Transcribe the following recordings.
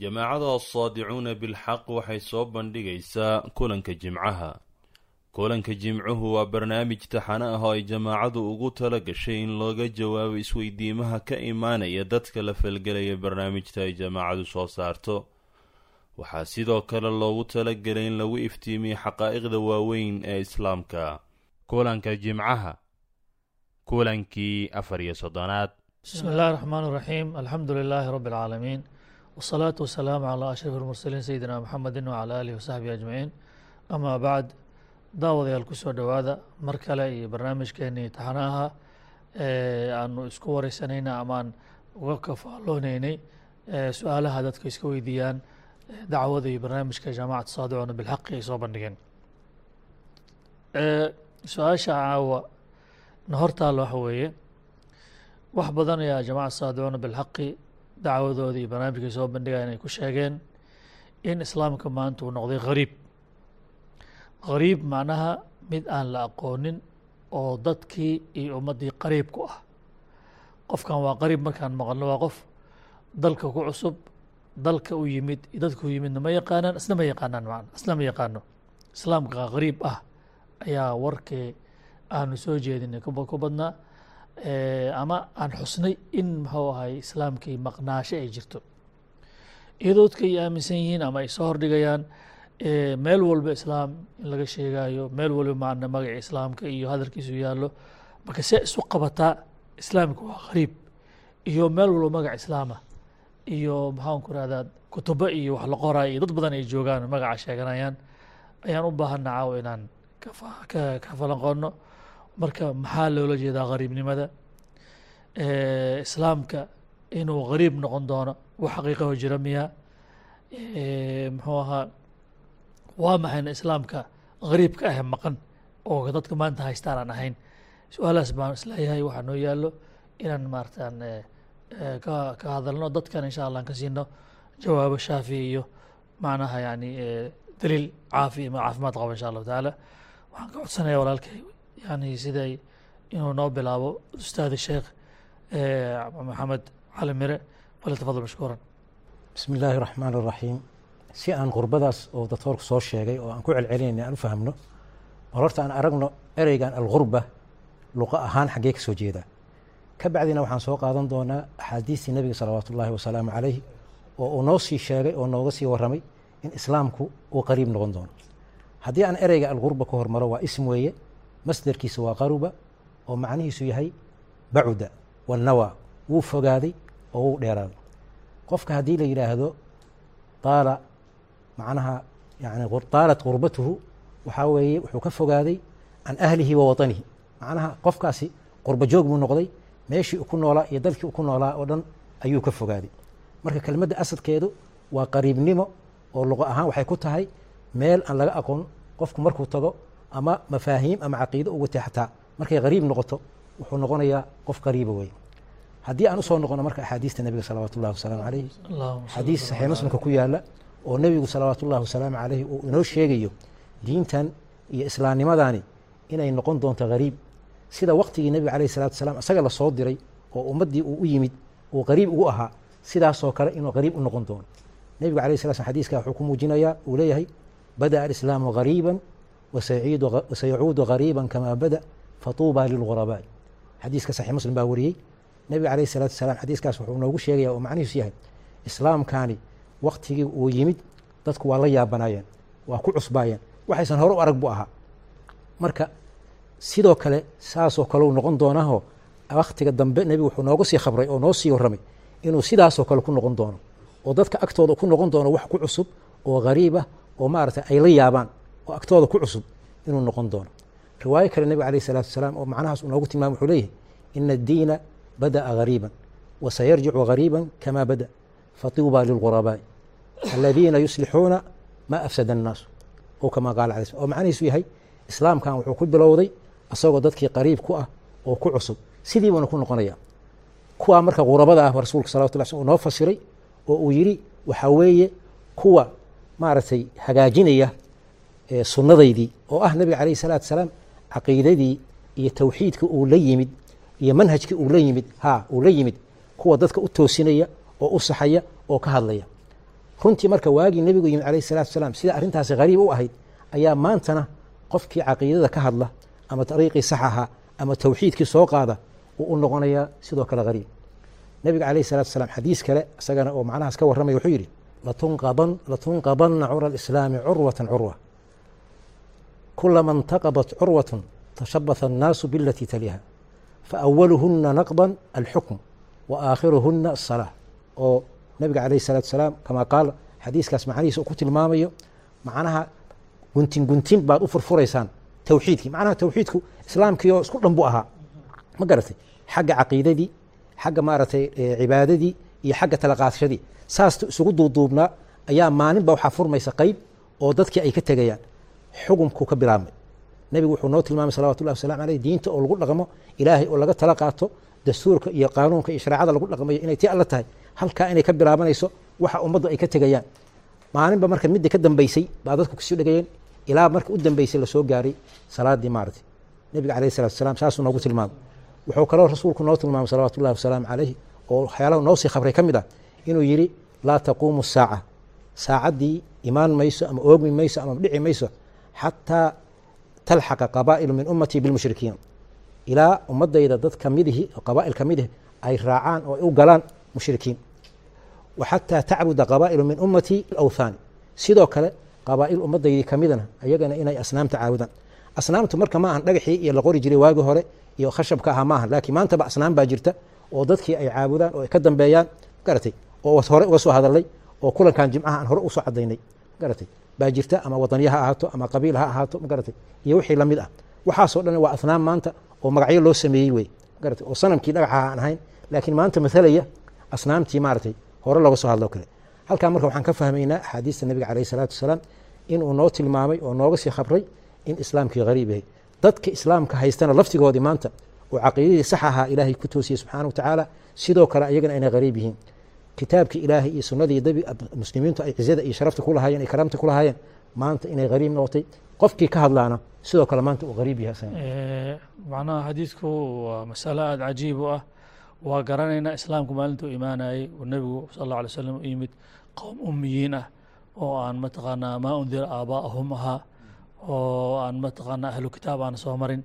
jamaacada asaadicuuna bilxaq waxay soo bandhigaysaa kulanka jimcaha. Kulanka jimcuhu waa barnaamij taxano ah oo ay jamaacadu ugu tala gashay in looga jawaabo isweydiimaha ka imaanaya dadka la falgelaya barnaamijta ay jamaacadu soo saarto. Waxaa sidoo kale loogu talagelay in lagu iftiimiyo xaqaa'iqda waaweyn ee islaamka. Kulanka jimcaha kulankii afar iyo soddonaad. Bismi illaahi raxmaan raxiim alxamdu lilaahi rabbi alcaalamiin wالsalaaةu wasalaamu calى ashraf اlmursaliin sayidina mxamedi wcalى alihi wasaxbihi ajmaciin ama bacd daawadayaal kusoo dhowaada mar kale iyo barnaamijkeenii taxanaha aanu isku wareysanayna amaan uga kafaalooneynay su-aalaha dadka iska weydiiyaan dacwada iyo barnaamijka jaamacata saadicuuna bilxaqi ay soo bandhigeen su-aasha caawa na hortaalla waxa weeye wax badan ayaa jamaca saadicuuna bilxaqi dacwadooda iyo barnaamijkay soo bandhigayan ay ku sheegeen in islaamka maanta uu noqday hariib hariib macnaha mid aan la aqoonin oo dadkii iyo ummaddii qariib ku ah. Qofkan waa qariib markaan maqalno waa qof dalka ku cusub dalka u yimid iyo dadka u yimidna ma yaqaanaan isna ma yaqaanaan man isna ma yaqaano. Islaamka qariib ah ayaa warkii aanu soo jeedinay ku badnaa ama aan xusnay in muxuu ahay islaamkii maqnaasho ay jirto. Iyadoo dadka ay aaminsan yihiin ama ay soo hordhigayaan meel walba islaam in laga sheegayo meel walba macna magaca islaamka iyo hadalkiisu yaallo marka see isu qabataa islaamka waa qariib. Iyo meel walba magaca islaama iyo maxaan ku rahdaa kutubo iyo wax la qoraayo iyo dad badan ay joogaan magaca sheeganayaan ayaan u baahana caawa inaan ka falanqono marka maxaa loola jeedaa qariibnimada? Islaamka inuu qariib noqon doono wax xaqiiqaho jira miya. Muxuu ahaa waa maxayna islaamka qariibka ah maqan oo dadka maanta haystaan aan ahayn? Su'aalahaas baan is leeyahay waxaa noo yaallo inaan maaratan ka hadalno dadkan insha allah an ka siino jawaabo shaafi iyo macnaha yani daliil caafi ma caafimaad qaba insha allahu tacaala. Waxaan ka codsanaya walaalkay yani siday inuu noo bilaabo ustaadi sheekh maxamed cali mire. Bal tafadal bismi illaahi araxmaan araxiim si aan gurbadaas oo doctoorku soo sheegay oo aan ku celcelinayna aan u fahamno bal horta aan aragno ereygan algurba luqo ahaan xaggee ka soo jeedaa ka bacdina waxaan soo qaadan doonaa axaadiistii nebiga salawaatu wasalaamu calayhi oo uu noo sii sheegay oo nooga sii warramay in islaamku uu qariib noqon doono. Haddii aan ereyga algurba ka hormaro waa ism weeye masderkiisa waa qaruba oo macnihiisu yahay bacuda wannawa wuu fogaaday oo wuu dheeraaday. Qofka haddii la yidhaahdo taala macnaha yani taalat gurbatuhu waxaa weeye wuxuu ka fogaaday can ahlihi wa watanihi. Macnaha qofkaasi qurba joog buu noqday meeshii ku noolaa iyo dalkii ku noolaa oo dhan ayuu ka fogaaday. Marka kelmadda asadkeedu waa qariibnimo oo luqo ahaan waxay ku tahay meel aan laga aqoon qofku markuu tago ama mafaahiim ama caqiido u watay xataa markay qariib noqoto wuxuu noqonayaa qof qariiba wey haddii aan u soo noqono marka axaadiista nebiga salawaatu ullahi wasalaamu calayh xadiis saxiix muslimka ku yaalla oo nebigu salawaatu ullahi wasalaamu calayhi uu inoo sheegayo diintan iyo islaamnimadani inay noqon doonto qariib. Sida waqtigii nebiga alayh salatu wasalaam isaga la soo diray oo ummaddii uu u yimid uu qariib ugu ahaa sidaasoo kale inuu qariib u noqon doono. Nebigu alayh sala slam xadiiska wuxuu ku muujinayaa uu leeyahay bada'a alislaamu qariiban wasayacuudu qariiban kamaa bada fatuuba lilghurabaa'i xadiiska saxiix muslim baa wariyey nebiga alayh salatu wasalaam xadiiskaas wuxuu noogu sheegaya oo macnihiisu yahay islaamkaani waktigii uu yimid dadku waa la yaabanayeen waa ku cusbaayeen waxaysan hore u arag buu ahaa marka sidoo kale saasoo kale uu noqon doonaaho waktiga dambe nebigu wuxuu nooga sii khabray oo noo sii warramay inuu sidaasoo kale ku noqon doono oo dadka agtooda ku noqon doono wax ku cusub oo gariib ah oo maaragtay ay la yaabaan oo agtooda ku cusub inuu noqon doono. Riwaayo kale nebiga alayh salatu wasalaam oo macnahaas uu noogu tilmaamay wuxuu leeyahay ina addiina bada'a gariiban wasayarjicu gariiban kamaa bada fatuuba lilghurabaa'i aladiina yuslixuuna maa afsada annaasu. Oo kamaa qaala alay oo macnihiisu yahay islaamkan wuxuu ku bilowday asagoo dadkii qariib ku ah oo ku cusub. Sidii ku noqonaya kuwaa marka ghurabada ah rasuulka salawatullah sl uu noo fasiray oo uu yidhi waxaa weeye kuwa maaragtay hagaajinaya sunnadaydii oo ah nebiga calayh salaatu wasalaam caqiidadii iyo tawxiidka uu la yimid iyo manhajkii uu la yimid ha uu la yimid kuwa dadka u toosinaya oo u saxaya oo ka hadlaya. Runtii marka waagii nebigu yimid calayhi salatu wasalaam sida arrintaasi hariib u ahayd ayaa maantana qofkii caqiidada ka hadla ama dariiqii sax ahaa ama tawxiidkii soo qaada uu u noqonayaa sidoo kale hariib nebiga calayhi salatu wasalaam xadiis kale isagana oo macnahaas ka warramaya wuxuu yidhi latunqadan latunqadanna cura alislaami curwatan curwa intaqadat curwatun tashabaha annaasu bilatii taliha faawaluhuna naqdan alxukm wa aakhiruhuna asalaa oo nabiga calayhi salatu wasalaam kamaa qaal xadiiskaas macnihiisa uu ku tilmaamayo macnaha guntin guntin baad u furfuraysaan tawxiidkii macnaha tawxiidku islaamkii oo isku dhan buu ahaa ma garatay xagga caqiidadii xagga maaragtay cibaadadii iyo xagga talaqaadshadii saas isugu duuduubnaa ayaa maalinba waxaa furmaysa qeyb oo dadkii ay ka tegayaan xugumku ka bilaabmay. Nebigu wuxuu noo tilmaamay salawatu llahi wasalam aleyh diinta oo lagu dhaqmo ilaahay oo laga tala qaato dastuurka iyo qaanuunka iyo shareecada lagu dhaqmayo inay tii alla tahay halkaa inay ka bilaabanayso waxa ummaddu ay ka tegayaan. Maalinba marka midda ka dambeysay baa dadku ka sii dhegayeen ilaa marka u dambeysay la soo gaaray salaadii maaragtay. Nebiga alayh salatu wasalaam saasuu noogu tilmaamay. Wuxuu kaloo rasuulku noo tilmaamay salawatu llahi wasalaamu caleyh oo waxyaalaha noo sii khabray ka mid ah inuu yidhi laa taquumu saaca. Saacaddii imaan mayso ama oogmi mayso ama dhici mayso xataa talxaqa qabaa'ilu min ummatii bilmushrikiin. Ilaa ummadayda dad kamidihi qabaa'il ka midih ay raacaan oo ay u galaan mushrikiin. Wa xataa tacbuda qabaa'ilu min ummatii awthaani sidoo kale qabaa'il ummaddaydii kamidana ayagana inay asnaamta caabudaan asnaamtu marka ma ahan dhagaxii iyo la qori jiray waagi hore iyo khashabka ahaa maaha laakiin maantaba asnaam baa jirta oo dadkii ay caabudaan oo ay ka dambeeyaan garatay? Oo hore uga soo hadalnay oo kulankan jimcaha aan hore u soo cadaynay garatay baa jirta ama wadaniya ha ahaato ama qabiil ha ahaato magaratay iyo wixii la mid ah. Waxaasoo dhan waa asnaam maanta oo magacyo loo sameeyey wey garatay? Oo sanamkii dhagaxa aan ahayn laakiin maanta mathalaya asnaamtii maaratay hore looga soo hadlo kale. Halkaa marka waxaan ka fahmaynaa axaadiista nabiga caleyh isalaatu wasalaam inuu noo tilmaamay oo nooga sii khabray in islaamkii hariib yahay. Dadka islaamka haystana laftigoodii maanta oo caqiidadii sax ahaa ilaahay ku toosiyey subxaana wa tacaala sidoo kale ayagana inay hariib yihiin kitaabkii ilaahay iyo sunadii dabi muslimiintu ay cizada iyo sharafta ku lahaayeen ay karaamta ku lahaayeen maanta inay hariib noqotay. Qofkii ka hadlaana sidoo kale maanta uu hariib yahay macnaha xadiidku waa masalo aada cajiib u ah. Waa garanaynaa islaamku maalintuu imaanayey uu nebigu sal alla alay slam u yimid qowm ummiyiin ah oo aan mataqaanaa maa undira aabaa'ahum ahaa oo aan mataqaanaa ahlu kitaab aan soo marin.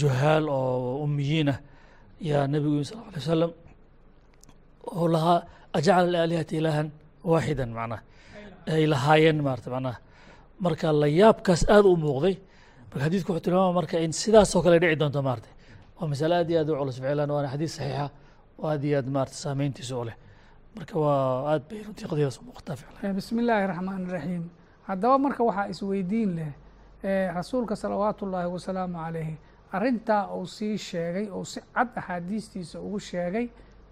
Juhaal oo ummiyiin ah yaa nebigu yimi sal alla alay wasalam oo lahaa ajacala alaalihata ilaahan waaxidan macnaha ay lahaayeen maarata macnaha marka la yaabkaas aada u muuqday marka xadidku wuxuu tilmaama marka in sidaasoo kale dhici doonto maarata waa masale aad iyo aad u culus ficlan waana xadiis saxiixa oo aad iyo aad maarata saameyntiisa u marka waa aad bay runtii qadiyadaas muuqataa ficlan bismi illaahi raxmaan raxiim haddaba marka waxaa isweydiin leh rasuulka salawaatu ullaahi wasalaamu calayhi arrintaa uu sii sheegay oo si cad axaadiistiisa ugu sheegay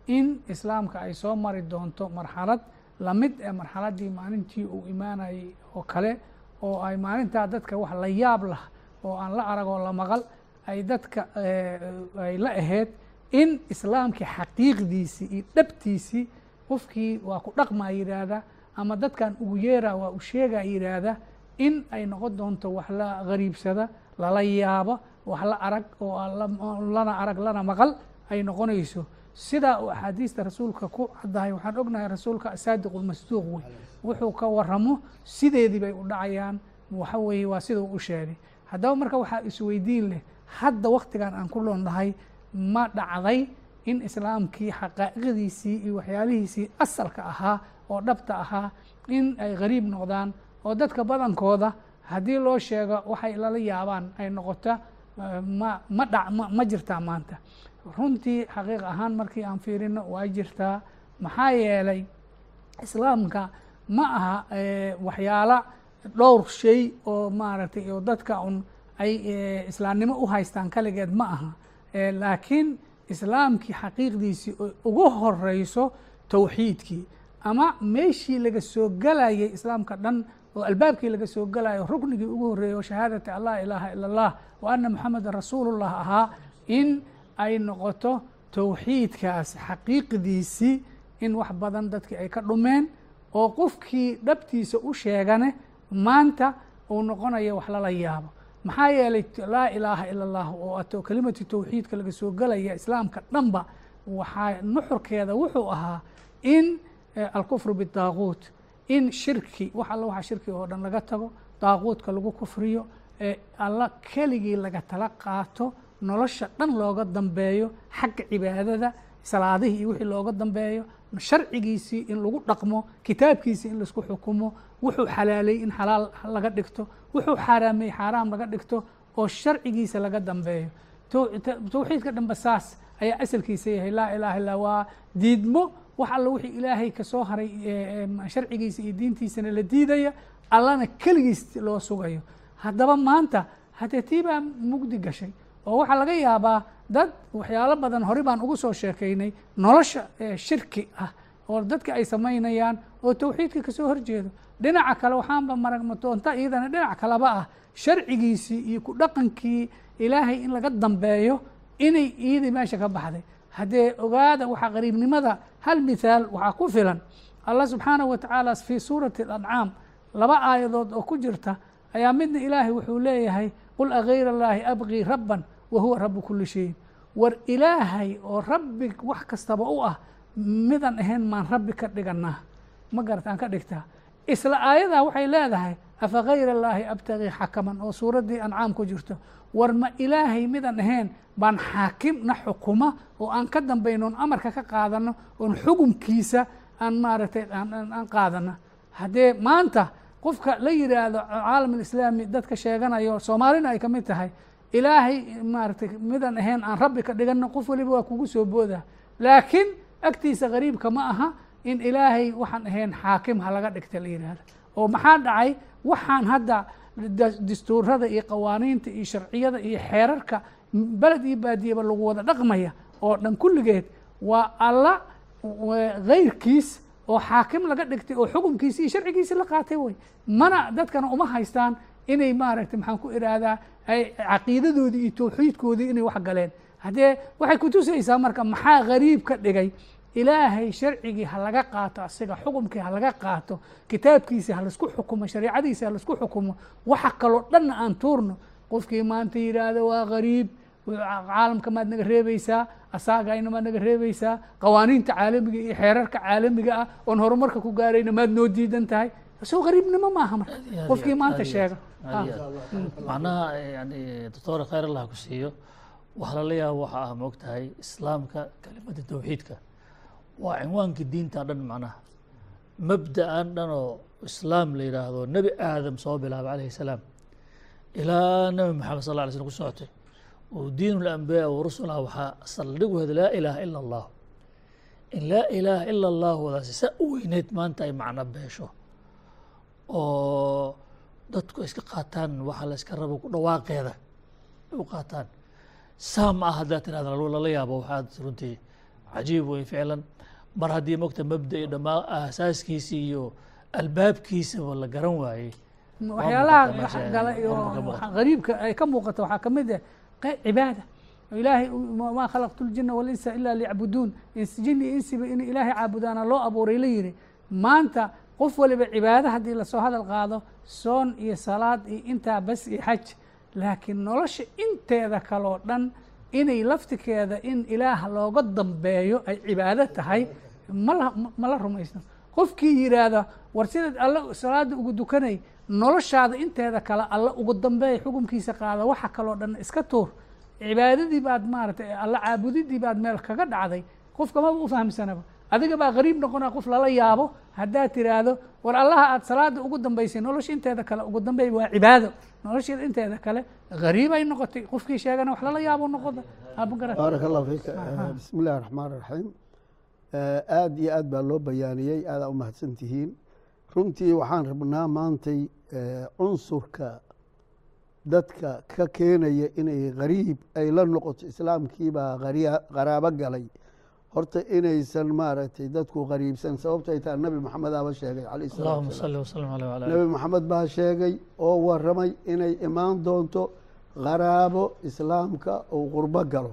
in islaamka ay soo mari doonto marxalad la mid ee marxaladdii maalintii uu imaanayay oo kale oo ay maalintaa dadka wax la yaab lah oo aan la arag oo la maqal ay dadka ay la ahayd in islaamkii xaqiiqdiisii iyo dhabtiisii qofkii waa ku dhaqmaa yidhaahda ama dadkan ugu yeeraa waa u sheegaa yidhaahda in ay noqon doonto wax la gariibsada lala yaabo wax la arag oo lana arag lana maqal ay noqonayso sidaa uu axaadiista rasuulka ku caddahay waxaan ognahay rasuulka asaadiq ulmasduuq wey wuxuu ka waramo sideedii bay u dhacayaan. Waxa weeye waa sidau u sheegay. Haddaba marka waxaa isweydiin leh hadda waktigan aan ku loonnahay ma dhacday in islaamkii xaqaa'iqdiisii iyo waxyaalihiisii asalka ahaa oo dhabta ahaa in ay gariib noqdaan oo dadka badankooda haddii loo sheego waxay lala yaabaan ay noqota ma ma dha ma jirtaa maanta runtii xaqiiq ahaan markii aan fiirino waa jirtaa maxaa yeelay islaamka ma aha waxyaala dhowr shay oo maaragtay oo dadka un ay islaamnimo u haystaan kaligeed ma aha. Laakiin islaamkii xaqiiqdiisii ugu horeyso towxiidkii ama meeshii laga soo galayay islaamka dhan oo albaabkii laga soo galayo ruknigii ugu horreeyey oo shahaadati an laa ilaaha ila allah wa ana moxamedan rasuulullah ahaa in ay noqoto towxiidkaas xaqiiqdiisii in wax badan dadkii ay ka dhumeen oo qofkii dhabtiisa u sheegane maanta uu noqonayo wax lala yaabo. Maxaa yeelay laa ilaaha ila اllah oo ato kelimatu towxiidka laga soo gelaya islaamka dhanba waxaa nuxurkeeda wuxuu ahaa in alkufru bidaaquut in shirki wax alla waxa shirki oo dhan laga tago daaquudka lagu kufriyo ee alla keligii laga tala qaato nolosha dhan looga dambeeyo xagga cibaadada salaadihii iyo wixii looga dambeeyo sharcigiisii in lagu dhaqmo kitaabkiisii in la isku xukumo wuxuu xalaalay in xalaal laga dhigto wuxuu xaaraamay xaaraam laga dhigto oo sharcigiisa laga dambeeyo. Towxiidka dhanba saas ayaa asalkiisa yahay laa ilaha illa waa diidmo wax alla wixii ilaahay ka soo haray sharcigiisa iyo diintiisana la diidaya allana keligiis loo sugayo. Haddaba maanta haddee tii baa mugdi gashay oo waxaa laga yaabaa dad waxyaalo badan hore baan ugu soo sheekaynay nolosha shirki ah oo dadka ay samaynayaan oo towxiidka ka soo horjeedo. Dhinaca kale waxaanba maragma doonta iyadana dhinac kaleba ah sharcigiisii iyo ku dhaqankii ilaahay in laga dambeeyo inay iyadii meesha ka baxday. Haddee ogaada waxaa qariibnimada hal mithaal waxaa ku filan. Allah subxaanahu wa tacaala fii suurati alancaam laba aayadood oo ku jirta ayaa midna ilaahay wuxuu leeyahay qul agayra allaahi abqii rabban wa huwa rabu kuli shayin war ilaahay oo rabbi wax kastaba u ah midaan ahayn maan rabbi ka dhiganaa ma garata aan ka dhigtaa isla aayadaa waxay leedahay afa gayra allaahi abtagii xakaman oo suuraddii ancaam ku jirto. War ma ilaahay midaan ahayn baan xaakim na xukuma oo aan ka dambayno on amarka ka qaadano oon xukumkiisa aan maaragtay aan qaadano haddee maanta qofka la yidhaahdo caalam alislaami dadka sheeganayo soomaalina ay ka mid tahay ilaahay maaragtay midaan ahayn aan rabbi ka dhigano qof waliba waa kugu soo booda. Laakiin agtiisa gariibka ma aha in ilaahay waxaan ahayn xaakim ha laga dhigta la yidhaahdo oo maxaa dhacay? Waxaan hadda dastuurada iyo qawaaniinta iyo sharciyada iyo xeerarka beled iyo baadiyaba lagu wada dhaqmaya. Oo dhan kulligeed waa alla gayrkiis oo xaakim laga dhigtay oo xukumkiisi iyo sharcigiisi la qaatay wey mana dadkana uma haystaan inay maaragtay maxaan ku idhaahdaa ay caqiidadoodii iyo towxiidkoodii inay wax galeen. Haddee waxay kutusaysaa marka maxaa gariib ka dhigay? Ilaahay sharcigii ha laga qaato asiga xukumkii ha laga qaato kitaabkiisi ha la isku xukumo shareicadiisi ha la isku xukumo waxa kaloo dhanna aan tuurno qofkii maanta yidhaahdo waa gariib caalamka maad naga reebaysaa asaagayna maad naga reebaysaa qawaaniinta caalamiga iyo xeerarka caalamiga ah oon horumarka ku gaarayna maad noo diidan tahay. Soo gariibnimo maaha marka. Qofkii maanta sheega. macnaha yani doctor khayr allah ku siiyo waxa lala yaaba waxa ah ma og tahay islaamka kelimada towxiidka waa cinwaankii diinta dhan macnaha. Mabda'an dhan oo islaam la yidhaahdo nebi aadam soo bilaabay calayhi salaam. Ilaa nebi maxamed sal lla alay slm ku socotay diin اlambiyaa wa rusulah waxaa saldhig wehda laa ilaaha ila اllah in laa ilaaha ila اllah wadaasi sa u weyneyd maanta ay macno beesho oo dadku ay iska qaataan waxa la iska rabo ku dhawaaqeeda ay u qaataan saa ma ah haddaa tirahda lala yaabo waxaad runtii cajiib wey ficlan mar haddii mogta mabda iyo dhamaa asaaskiisi iyo albaabkiisaba la garan waayey waxyaalaha gala iyo gariibka ay ka muuqata waxaa kamid ah cibaada. Ilaahay maa khalaqtu ljina walinsa ila liyacbuduun jini insiba in ilaahay caabudaana loo abuuray la yihi maanta qof waliba cibaado haddii la soo hadal qaado soon iyo salaad iyo intaa bas iyo xaj. Laakiin nolosha inteeda kaloo dhan inay laftikeeda in ilaah looga dambeeyo ay cibaado tahay mala mala rumaysno qofkii yidhaahda war sidaad alle salaada ugu dukanay noloshaada inteeda kale alle ugu dambeeya xukumkiisa qaada waxa kaloo dhan iska tuur. Cibaadadii baad maaratay alle caabudidii baad meel kaga dhacday qofka maba u fahamsanaba. Adiga baa gariib noqonaa qof lala yaabo haddaad tiraahdo war allaha aad salaada ugu dambaysay nolosha inteeda kale ugu dambeey waa cibaado. Nolosheeda inteeda kale gariibay noqotay qofkii sheegana wax lala yaabo noqoda. Baaraka allahu fiik. Bismi illahi raxmaan raxiim aada iyo aad baa loo bayaaniyey aadaa u mahadsan tihiin runtii waxaan rabnaa maantay cunsurka dadka ka keenaya inay gariib ay la noqoto islaamkiibaa qaraabo galay. Horta inaysan maaragtay dadku qariibsan sababtay taa nabi maxamed aaba sheegay nabi maxamed baa sheegay oo waramay inay imaan doonto qaraabo islaamka uu qurbo galo.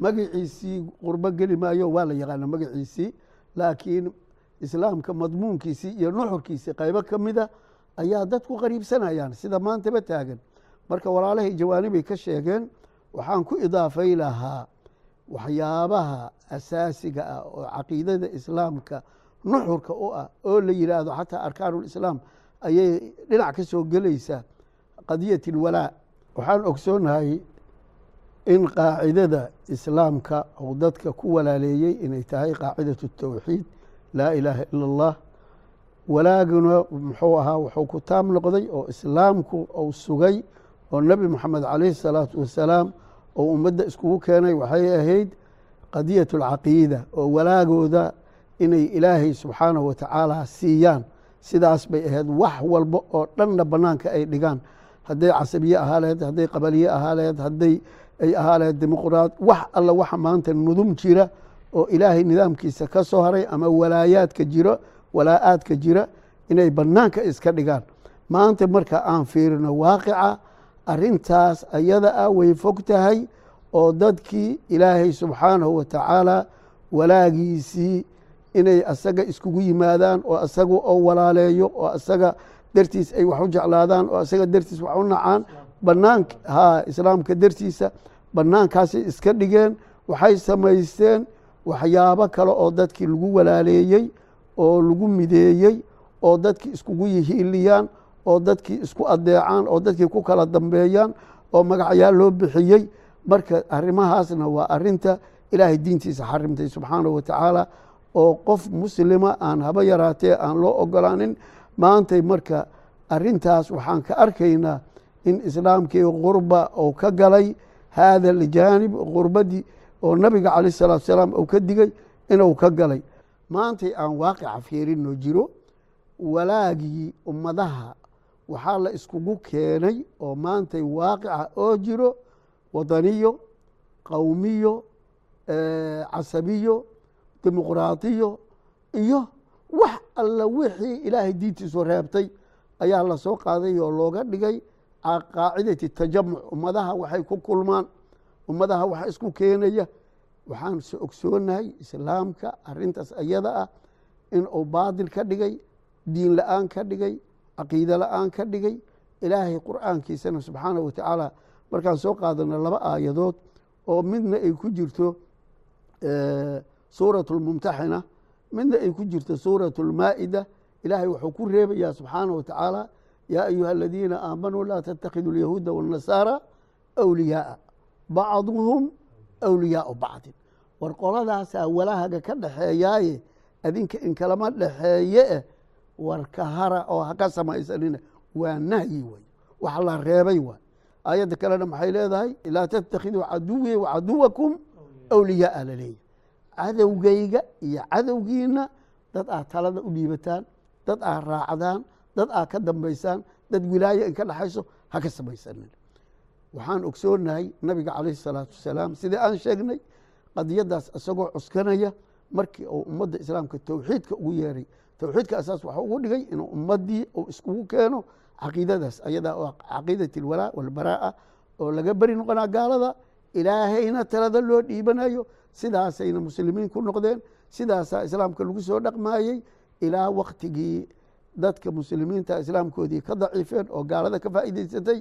Magaciisii qurbo geli maayo waa la yaqaana magaciisii laakiin islaamka madmuunkiisii iyo nuxurkiisii qaybo ka mida ayaa dadku qariibsanayaan sida maantaba taagan. Marka walaalahay jawaanibay ka sheegeen waxaan ku idaafay lahaa waxyaabaha asaasiga ah oo caqiidada islaamka nuxurka u ah oo la yidhaahdo xataa arkaanulislaam ayay dhinac ka soo gelaysaa qadiyat alwalaa waxaan ogsoonahay in qaacidada islaamka uu dadka ku walaaleeyey inay tahay qaacidatu tawxiid laa ilaaha ila allah walaaguna muxuu ahaa wuxuu ku taam noqday oo islaamku uu sugay oo nebi moxamed calayhi salaatu wasalaam oo ummadda iskugu keenay. Waxay ahayd qadiyat alcaqiida oo walaagooda inay ilaahay subxaanahu wa tacaala siiyaan. Sidaas bay ahayd wax walba oo dhanna bannaanka ay dhigaan. Hadday casabiye ahaa laheed hadday qabaliye ahaa laheed hadday ay ahaa laheed dimuqraad wax alla waxa maanta nudum jira oo ilaahay nidaamkiisa ka soo haray ama walaayaadka jiro walaa-aadka jira inay bannaanka iska dhigaan. Maanta marka aan fiirino waaqica arintaas ayada ah way fog tahay oo dadkii ilaahay subxaanahu wa tacaala walaagiisii inay asaga iskugu yimaadaan oo asaga oo walaaleeyo oo asaga dartiis ay wax u jeclaadaan oo asaga dartiis wax u nacaan banaank ha islaamka dartiisa banaankaasay iska dhigeen waxay samaysteen waxyaabo kale oo dadkii lagu walaaleeyey oo lagu mideeyey oo dadkii iskugu yihiiliyaan oo dadkii isku adeecaan oo dadkii ku kala dambeeyaan oo magacyaal loo bixiyey. Marka arrimahaasna waa arinta ilaahay diintiisa xarimtay subxaanahu wa tacaala oo qof muslima aan haba yaraatee aan loo ogolaanin. Maantay marka arintaas waxaan ka arkaynaa in islaamkii qurba uu ka galay haada aljaanib qurbadii oo nabiga calayh salaatu salaam uu ka digay inuu ka galay. Maantay aan waaqica fiirino jiro walaagii ummadaha waxaa la iskugu keenay oo maantay waaqica oo jiro wadaniyo qowmiyo casabiyo dimuqraadiyo iyo wax alla wixii ilaahay diintiisu reebtay ayaa la soo qaaday oo looga dhigay qaacidati tajamuc ummadaha waxay ku kulmaan ummadaha waxa isku keenaya. Waxaan se ogsoonahay islaamka arintaas ayada ah in uu baadil ka dhigay diin la'aan ka dhigay caqiide la'aan ka dhigay ilaahay qur'aankiisana subxaanahu wa tacaala markaan soo qaadano laba aayadood oo midna ay ku jirto suurat lmumtaxina midna ay ku jirto suurat lmaa'ida ilaahay wuxuu ku reebayaa subxaanahu wa tacaala yaa ayuha aladiina aamanuu laa tatakhidu alyahuuda waاnnasaara awliyaaa bacduhum awliyaau bacdin. War qoladaasaa walaahaga ka dhexeeyaaye adinka in kalama dhexeeye eh war ka hara oo haka samaysanina waa nahyi wey wax la reebay waay aayadda kalena maxay leedahay? Laa tattakhiduu caduwii wa caduwakum awliyaaa laleeyahy cadowgayga iyo cadowgiina dad aad talada u dhiibataan dad aad raacdaan dad aad ka dambaysaan dad wilaayo in ka dhexayso ha ka samaysanin waxaan ogsoonahay nabiga calayhi salaatu wasalaam sidii aan sheegnay qadiyadaas isagoo cuskanaya markii uu ummadda islaamka towxiidka ugu yeeray. Towxiidka asaas waxuu ugu dhigay inuu ummadii uu iskugu keeno caqiidadaas ayadaa oo caqiidat alwalaa walbaraa'a oo laga beri noqonaa gaalada. Ilaahayna talada loo dhiibanayo. Sidaasayna muslimiin ku noqdeen. Sidaasaa islaamka lagu soo dhaqmaayey. Ilaa waktigii dadka muslimiinta islaamkoodii ka daciifeen oo gaalada ka faa'iidaysatay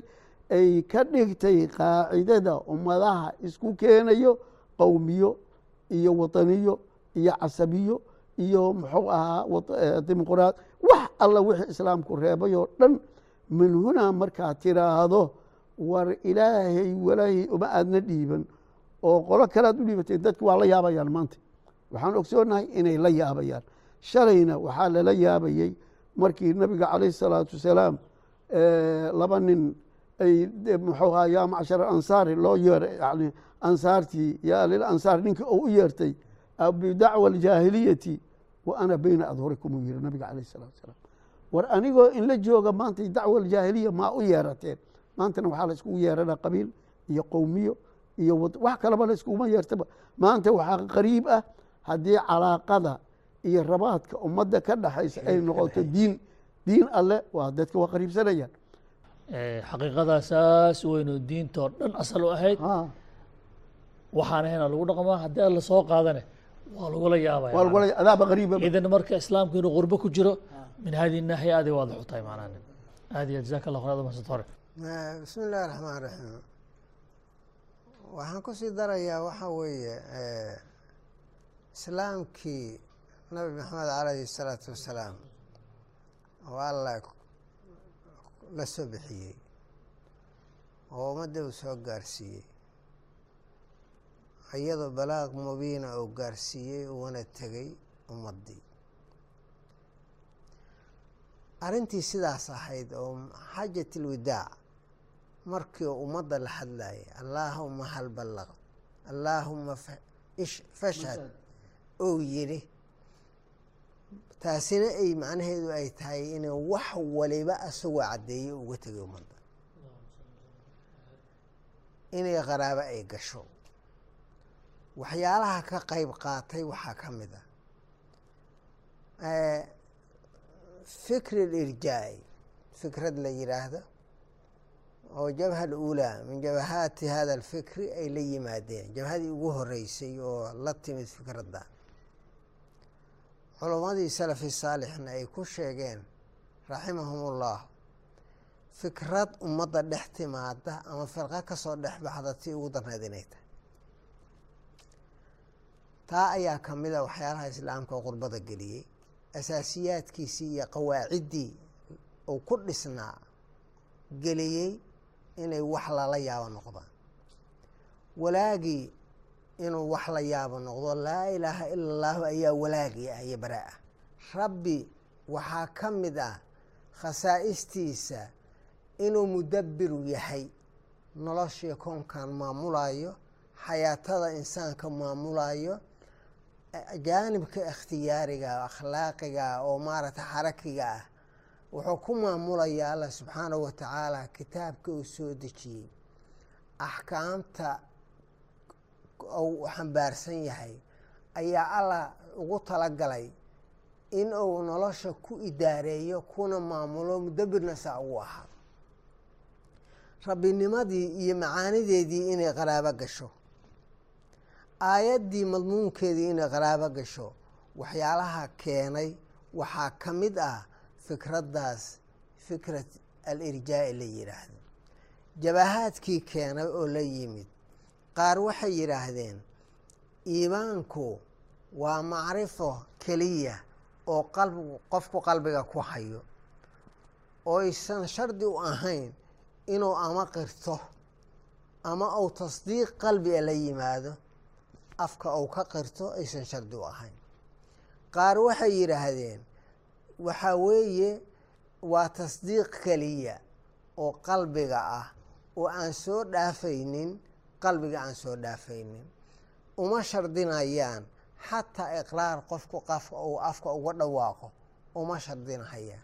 ay ka dhigtay qaacidada ummadaha isku keenayo qowmiyo iyo wataniyo iyo casabiyo iyo muxuu ahaa dimuqraad wax alla wixii islaamku reebay oo dhan min hunaa markaad tiraahdo war ilaahay walaahi uma aadna dhiiban oo qolo kalead u dhiibatay dadki waa la yaabayaan maanta. Waxaan ogsoonahay inay la yaabayaan. Shalayna waxaa lala yaabayey markii nabiga calayh salaatu wasalaam laba nin ay muxuu ahaa yaa macshar ansaari loo yeeray yani ansaartii yaa lil ansaar ninkii uu u yeertay bidacwa aljaahiliyati wa ana bayna adhurikum uu yihi nabiga calayh salatu wasalaam. War anigoo in la jooga maanta dacwa aljaahiliya maa u yeerateen. Maantana waxaa la iskugu yeerana qabiil iyo qowmiyo iyo wax kaleba la iskuguma yeertaba. Maanta waxaa qariib ah haddii calaaqada iyo rabaadka ummadda ka dhexaysa ay noqoto diin diin alle waa dadka waa qariibsanayaan xaqiiqadaa saas weynoo diinta oo dhan asal u ahayd. Waxaan ahayna lagu dhaqmaa haddii alla soo qaadane waa lagula yaabaya idan marka islaamku inuu qurbo ku jiro min hadihi naaxiya aad ay waadix u tahay macnaha nin aad iyo jazaaka allah khayr masad hore bismi illahi raxmaan raxiim waxaan ku sii darayaa waxaa weeye islaamkii nabi maxamed calayhi salaatu wasalaam. Oo allah la soo bixiyey oo ummadda uu soo gaarsiiyey. Iyadoo balaaq mubiina uu gaarsiiyey uuna tegay ummaddii. Arrintii sidaas ahayd oo xajat ilwidaac markii uu ummadda la hadlayay allaahuma hal ballaq allaahuma fashhad ou yidhi taasina ay macnaheedu ay tahay inay wax waliba asagoo caddeeyey uga tegay ummadda. Inay qaraabo ay gasho. Waxyaalaha ka qayb qaatay waxaa ka mid ah fikri lirjaa'i fikrad la yidhaahdo oo jabha aluulaa min jabahaati hada alfikri ay la yimaadeen. Jabhadii ugu horeysay oo la timid fikradda culummadii salafi saalixna ay ku sheegeen raximahum ullah fikrad ummadda dhex timaada ama firqo ka soo dhex baxda tii ugu darneed inay tahay. Taa ayaa ka mid a waxyaalaha islaamka qurbada geliyey. Asaasiyaadkiisii iyo qawaaciddii uu ku dhisnaa geliyey inay wax lala yaabo noqdaan. Walaagii inuu wax la yaabo noqdo laa ilaaha ila allahu ayaa walaagii ah iyo baraa-ah rabbi waxaa ka mid ah khasaa'istiisa inuu mudabbiru yahay noloshii koonkan maamulayo xayaatada insaanka maamulayo jaanibka ikhtiyaariga akhlaaqiga oo maaragtay xarakiga ah. Wuxuu ku maamulayaa allah subxaanahu wa tacaala kitaabka uu soo dejiyey. Axkaamta uu xambaarsan yahay ayaa allah ugu talagalay in uu nolosha ku idaareeyo kuna maamulo mudabbirna saa ugu ahaa. Rabbinimadii iyo macaanideedii inay qaraabo gasho. Aayaddii madmuunkeedii inay qaraabo gasho waxyaalaha keenay waxaa ka mid ah fikraddaas fikrat alirjaa'i la yidhaahdo jabahaadkii keenay oo la yimid qaar waxay yidhaahdeen iimaanku waa macrifo keliya oo qalb qofku qalbiga ku hayo oo aysan shardi u ahayn inuu ama qirto ama uu tasdiiq qalbiga la yimaado afka uu ka qirto aysan shardi u ahayn. Qaar waxay yidhaahdeen waxaa weeye waa tasdiiq keliya oo qalbiga ah oo aan soo dhaafaynin qalbiga aan soo dhaafaynin. Uma shardinayaan xataa iqraar qofku qafka uu afka uga dhawaaqo uma shardinahayaan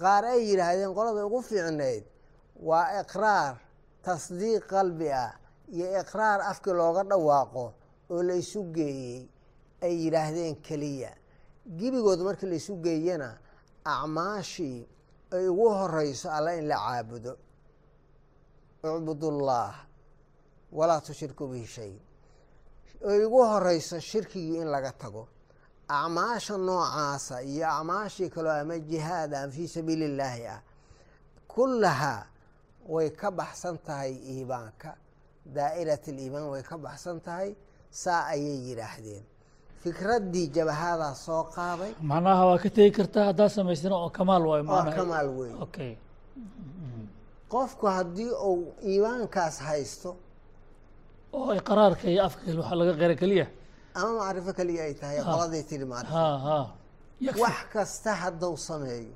qaar ay yidhaahdeen qolada ugu fiicnayd waa iqraar tasdiiq qalbi ah iyo iqraar afkii looga dhawaaqo oo la isu geeyey ay yidhaahdeen keliya. Gebigood markii la isu geeyana acmaashii ay ugu horeyso alla in la caabudo. Icbudullah walaa tushriku bihi shay. Ay ugu horeyso shirkigii in laga tago acmaasha noocaasa iyo acmaashii kaloo ama jihaad ah fii sabiili illaahi ah kullahaa way ka baxsan tahay iimaanka. Daa'irat aliimaan way ka baxsan tahay saa ayay yidhaahdeen. Fikraddii jabahadaa soo qaaday. Macnaha waa ka tegi kartaa haddaad samaystina oo kamaal waayo waa macnaha. kamaal weyn. Okay. Qofku haddii uu iimaankaas haysto oo iqraarka iyo afka waxa laga qira keliya ama macrifo keliya ay tahay qoladii tiri macrifo. Wax kasta hadduu sameeyo.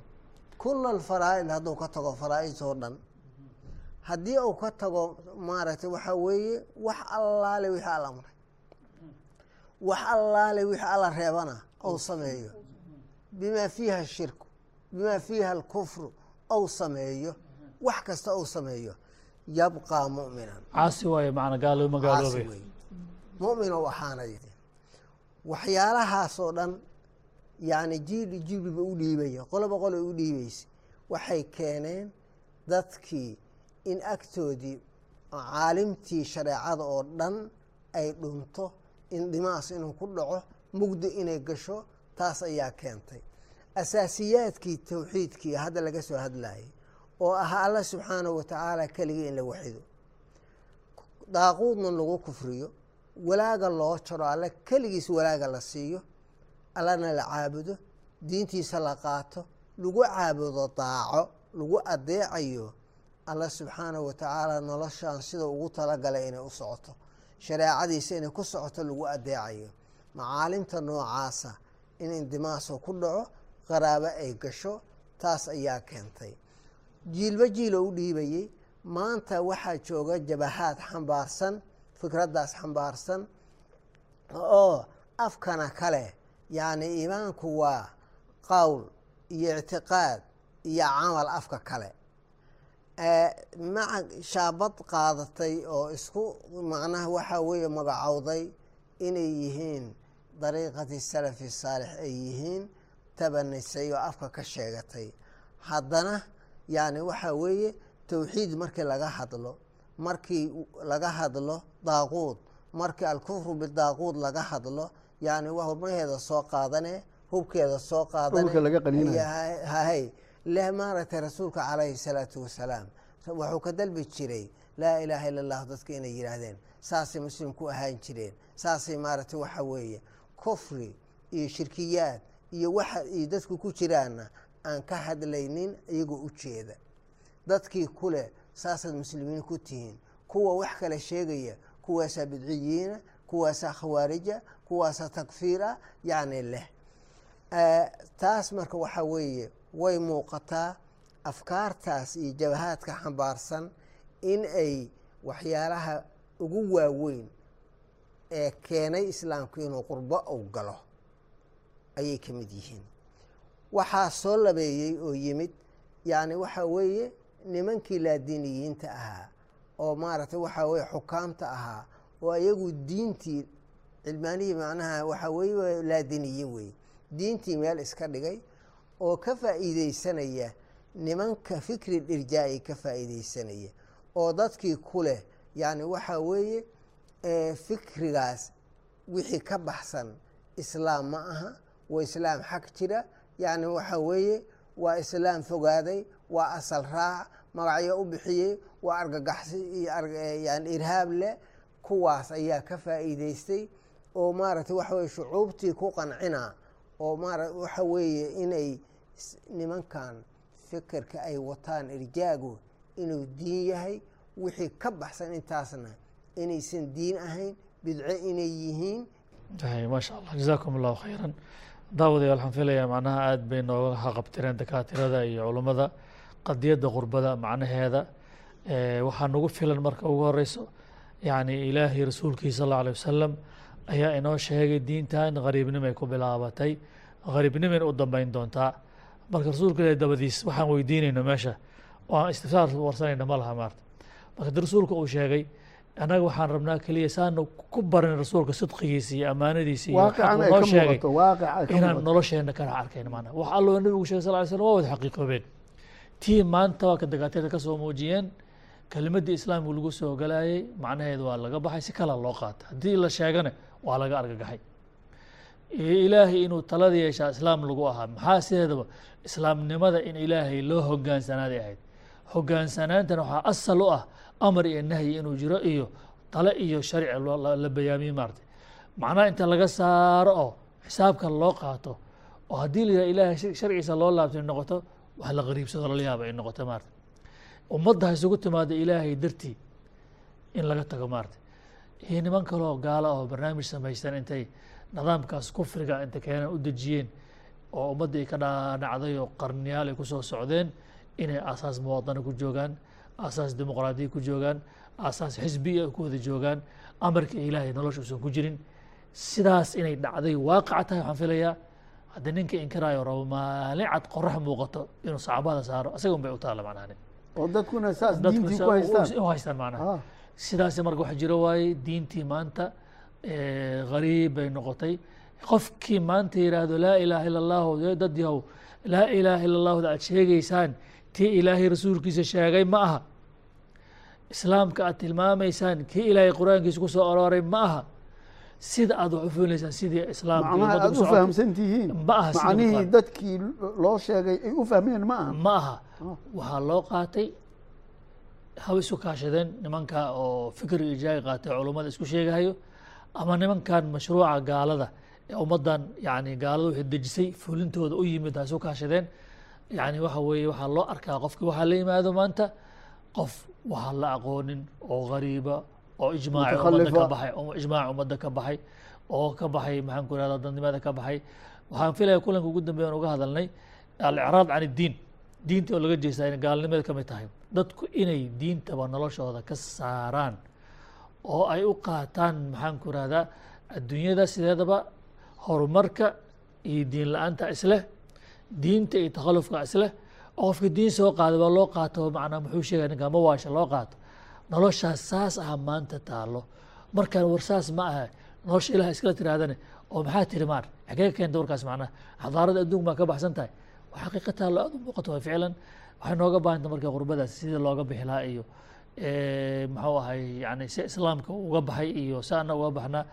Kula alfaraa'id hadduu ka tago faraa'id oo dhan. Haddii uu ka tago maaragtay waxaa weeye wax allaale wixii alla amray wax allaale wixii alla reebana ou sameeyo. Bimaa fiiha ashirku bimaa fiiha alkufru ou sameeyo. Wax kasta ou sameeyo yabqaa mu'minan. Caasi waayo gaalooma caasi gaaloobay mu'min ou ahaanay waxyaalahaasoo dhan yacni jiil jiilba u dhiibaya qoloba qole u dhiibaysa. Waxay keeneen dadkii in agtoodii caalimtii shareecada oo dhan ay dhunto in dhimaas inuu ku dhaco mugdi inay gasho taas ayaa keentay. Asaasiyaadkii towxiidkii hadda laga soo hadlayay oo ahaa alla subxaanahu wa tacaala keligii in la waxido daaquudna lagu kufriyo walaaga loo jaro alle keligiis walaaga la siiyo allana la caabudo diintiisa la qaato lagu caabudo daaco lagu adeecayo alla subxaanahu wa tacaala noloshan sida ugu talagalay inay u socoto shareecadiisa inay ku socoto lagu adeecayo macaalimta noocaasa in indimaaso ku dhaco qaraabo ay gasho taas ayaa keentay jiilba jiilo u dhiibayey. Maanta waxaa jooga jabahaad xambaarsan fikraddaas xambaarsan oo afkana kale yacni iimaanku waa qowl iyo ictiqaad iyo camal afka kale. Maca shaabad qaadatay oo isku macnaha waxaa weeye magacowday inay yihiin dariiqati salafi saalix ay yihiin tabanisay oo afka ka sheegatay. Haddana yacni waxaa weeye towxiid markii laga hadlo markii laga hadlo daaquud markii alkufru bidaaquud laga hadlo yacni hubnaheeda soo qaadane hubkeeda soo qaadane leh maaragtay rasuulka calayhi salaatu wasalaam wuxuu ka dalbi jiray laa ilaaha illa allahu dadka inay yidhaahdeen. Saasay muslim ku ahaan jireen. Saasay maaragtay waxa weeye kufri iyo shirkiyaad iyo waxa iyo dadku ku jiraanna aan ka hadlaynin iyagoo u jeeda. Dadkii kuleh saasaad muslimiin ku tihiin. Kuwa wax kale sheegaya kuwaasaa bidciyiina kuwaasaa khawaarija kuwaasaa takfiira yacni leh. Taas marka waxaa weeye way muuqataa afkaartaas iyo jabahaadka xambaarsan in ay waxyaalaha ugu waaweyn ee keenay islaamku inuu qurbo u galo. Ayay ka mid yihiin waxaa soo labeeyey oo yimid yacni waxaa weeye nimankii laadiiniyiinta ahaa oo maaragtay waxaa weye xukaamta ahaa oo iyagu diintii cilmaanihii macnaha waxaa weye laadiniyiin wey diintii meel iska dhigay oo ka faa'iideysanaya nimanka fikri dhirjaa'i ka faa'iideysanaya oo dadkii ku leh yacni waxaa weeye fikrigaas wixii ka baxsan islaam ma aha waa islaam xag jira yacni waxaa weeye waa islaam fogaaday waa asal raac magacyo u bixiyey waa argagaxsi iyo yani irhaab leh kuwaas ayaa ka faa'iideystay oo maaragtay waxa weye shucuubtii ku qancina oo maara waxa weeye inay nimankan fikirka ay wataan irjaagu inuu diin yahay wixii ka baxsan intaasna inaysan diin ahayn bidco inay yihiin. Maasha allah jazaakum allahu khayran daawadayaal waxaan filayaa macnaha aada bay nooga haqabtireen dakaatirada iyo culummada qadiyadda qurbada macnaheeda. Waxaa nagu filan marka ugu horeyso yacni ilaahay rasuulkiisa sal alla alay wasalam ayaa inoo sheegay diintan qariibnimay ku bilaabatay. Qariibnimayna u dambeyn doontaa. Marka rasuulka ilahi dabadiis waxaan weydiinayno meesha. Oo aan istifsaar warsanayna ma laha maarta. Marka di rasuulka uu sheegay annaga waxaan rabnaa keliya saana ku barin rasuulka sidqigiisa iyo ammaanadiisa iyo noo sheegay inaan nolosheena ka dhex arkayno maana. Wax alloo nabigu sheegay sal ly slam waa wada xaqiiqoobeen. Tii maanta waa ka dagaatirta ka soo muujiyeen kelimaddii islaamka lagu soo galayay macnaheedu waa laga baxay si kala loo qaata. Haddii la sheegana waa laga argagaxay. Ilaahay inuu talada yeeshaa islaam lagu ahaa maxaa sideedaba? Islaamnimada in ilaahay loo hogaansanaaday ahayd. Hogaansanaantana waxaa asal u ah amar iyo nahyi inuu jiro iyo tale iyo sharci la bayaamiye maarata macnaha inta laga saaro oo xisaabka loo qaato oo haddii la yidhaha ilaahay sharcigiisa loo laabtay noqoto wax la qariibsado lala yaaba ay noqoto maarata ummadda ha isugu timaado ilaahay dartii in laga tago maarata iyo niman kaloo gaala oo barnaamij samaystan intay nidaamkaas kufriga inta keenan u dejiyeen oo ummaddii ka dhaadhacday oo qarniyaal ay ku soo socdeen inay aasaas muwaadano ku joogaan aasaas dimuqraadiya ku joogaan aasaas xisbiya ku wada joogaan amarka ilaahay nolosha usan ku jirin. Sidaas inay dhacday waaqaca tahay waxaan filayaa haddii ninka inkiraayo rabo maalin cad qorax muuqato inuu saxaabada saaro isaga un bay u taalla macnahani oo dadkuna saas diintii ku haystaan? u haystaan macnaha. Sidaas marka waxa jiro waaye diintii maanta gariib bay noqotay. Qofkii maanta yidhaahdo laa ilaaha illa allahu dad yahow laa ilaaha illa allahda aad sheegaysaan tii ilaahay rasuulkiisa sheegay ma aha. Islaamka aad tilmaamaysaan kii ilaahay qur'aankiisa ku soo ma aha. Sida aad wax u fulineysaan sidii islaamka macnaha aad u fahamsan tihiin ma aha sida macnihii Bukhari. dadkii loo sheegay ay u fahmeen ma aha. Ma aha. Waxaa loo qaatay haba isu kaashadeen nimanka oo fikri ijaaga qaatay culummada isku sheegahayo ama nimankan mashruuca gaalada ee ummaddan yani gaalada wixii dejisay fulintooda u yimid ha isu kaashadeen yani waxa weeye waxaa loo arkaa qofki waxaa la yimaado maanta qof waxaan la aqoonin oo gariiba oo ijmaaci ummadda ka baxay oo ijmaaci ummadda ka baxay oo ka baxay maxaan ku irahda dadnimada ka baxay. Waxaan filaya kulanka ugu dambeeya aan uga hadalnay alicraad can iddiin diinta oo laga jeestaa inay gaalnimada ka mid tahay. Dadku inay diintaba noloshooda ka saaraan oo ay u qaataan maxaan ku irahdaa adduunyada sideedaba horumarka iyo diin la'aanta isleh diinta iyo takhalufka isleh oo qofka diin soo qaada waa loo qaato macnaa muxuu sheegaya ninka ma waasha loo qaato noloshaas saas ah maanta taalo markaan war saas ma aha nolosha ilaah iskala tirahdane oo maxaa tiri maar xagee keenta warkaas macnaha xadaarada adduunka maa ka baxsan tahay waa xaqiiqa taalo aad u muuqato waa ficlan waxay nooga baahanta marka qurbadaas sidii looga bixi lahaa iyo muxuu ahay yani si islaamka uga baxay iyo si ana uga baxnaa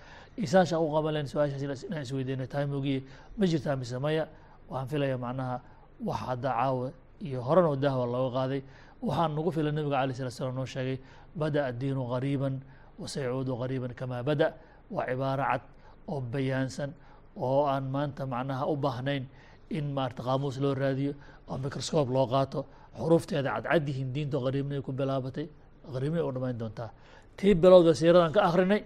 isaasha u qaban lahayn su'aashaas inaan isweydiino tahay moogiye ma jirtaa mise maya waxaan filaya macnaha wax hadda caawa iyo horena dahwa looga qaaday. Waxaan nagu filan nabiga alay slat slam noo sheegay bada addiinu qariiban wasayacuudu qariiban kamaa bada waa cibaaro cad oo bayaansan oo aan maanta macnaha u baahnayn in maarata qaamuus loo raadiyo oo microscope loo qaato. Xuruufteeda cadcad yihiin diinta qariibnay ku bilaabatay qariibnay u dhamayn doontaa. Tii bilowda siiradan ka akrinay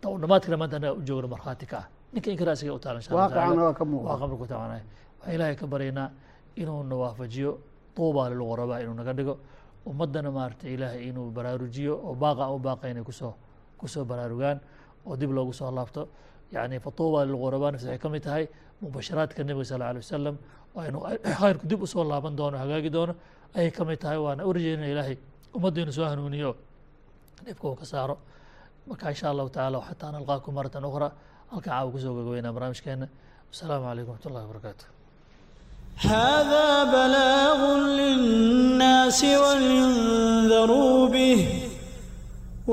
ta u dhamaadkana maanta anaga u joogno markhaati ka ah ninka inkara asiga u taala insha allah waaqicana tacaala. waa ka muuqda. Waa qabrka ku tabanay waxaan ilaahay ka baryaynaa inuu na waafajiyo tuubaa lilqurabaa inuu naga dhigo. Ummaddana maarata ilaahay inuu baraarujiyo oo baaqa u baaqa inay ku soo ku soo baraarugaan oo dib loogu soo laabto. Yani fatuuba lilqurabaa nafsi waxay ka mid tahay mubasharaadka nebiga sal alay wasalam waa inuu khayrku dib u soo laaban doono hagaagi doono ayay ka mid tahay. Waana u rajeynaya ilaahay ummadda inuu soo hanuuniyo dhibka uu ka saaro. Marka insha allahu tacaala xataa nalqaakum maratan ukhra halka caawa ku soo gagabeynaa barnaamijkeena. Wasalaamu calaykum waxat wabarakaatu hda blاغ lلناas wlyundaruu bh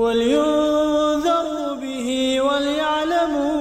وlينذروا به وليعلموا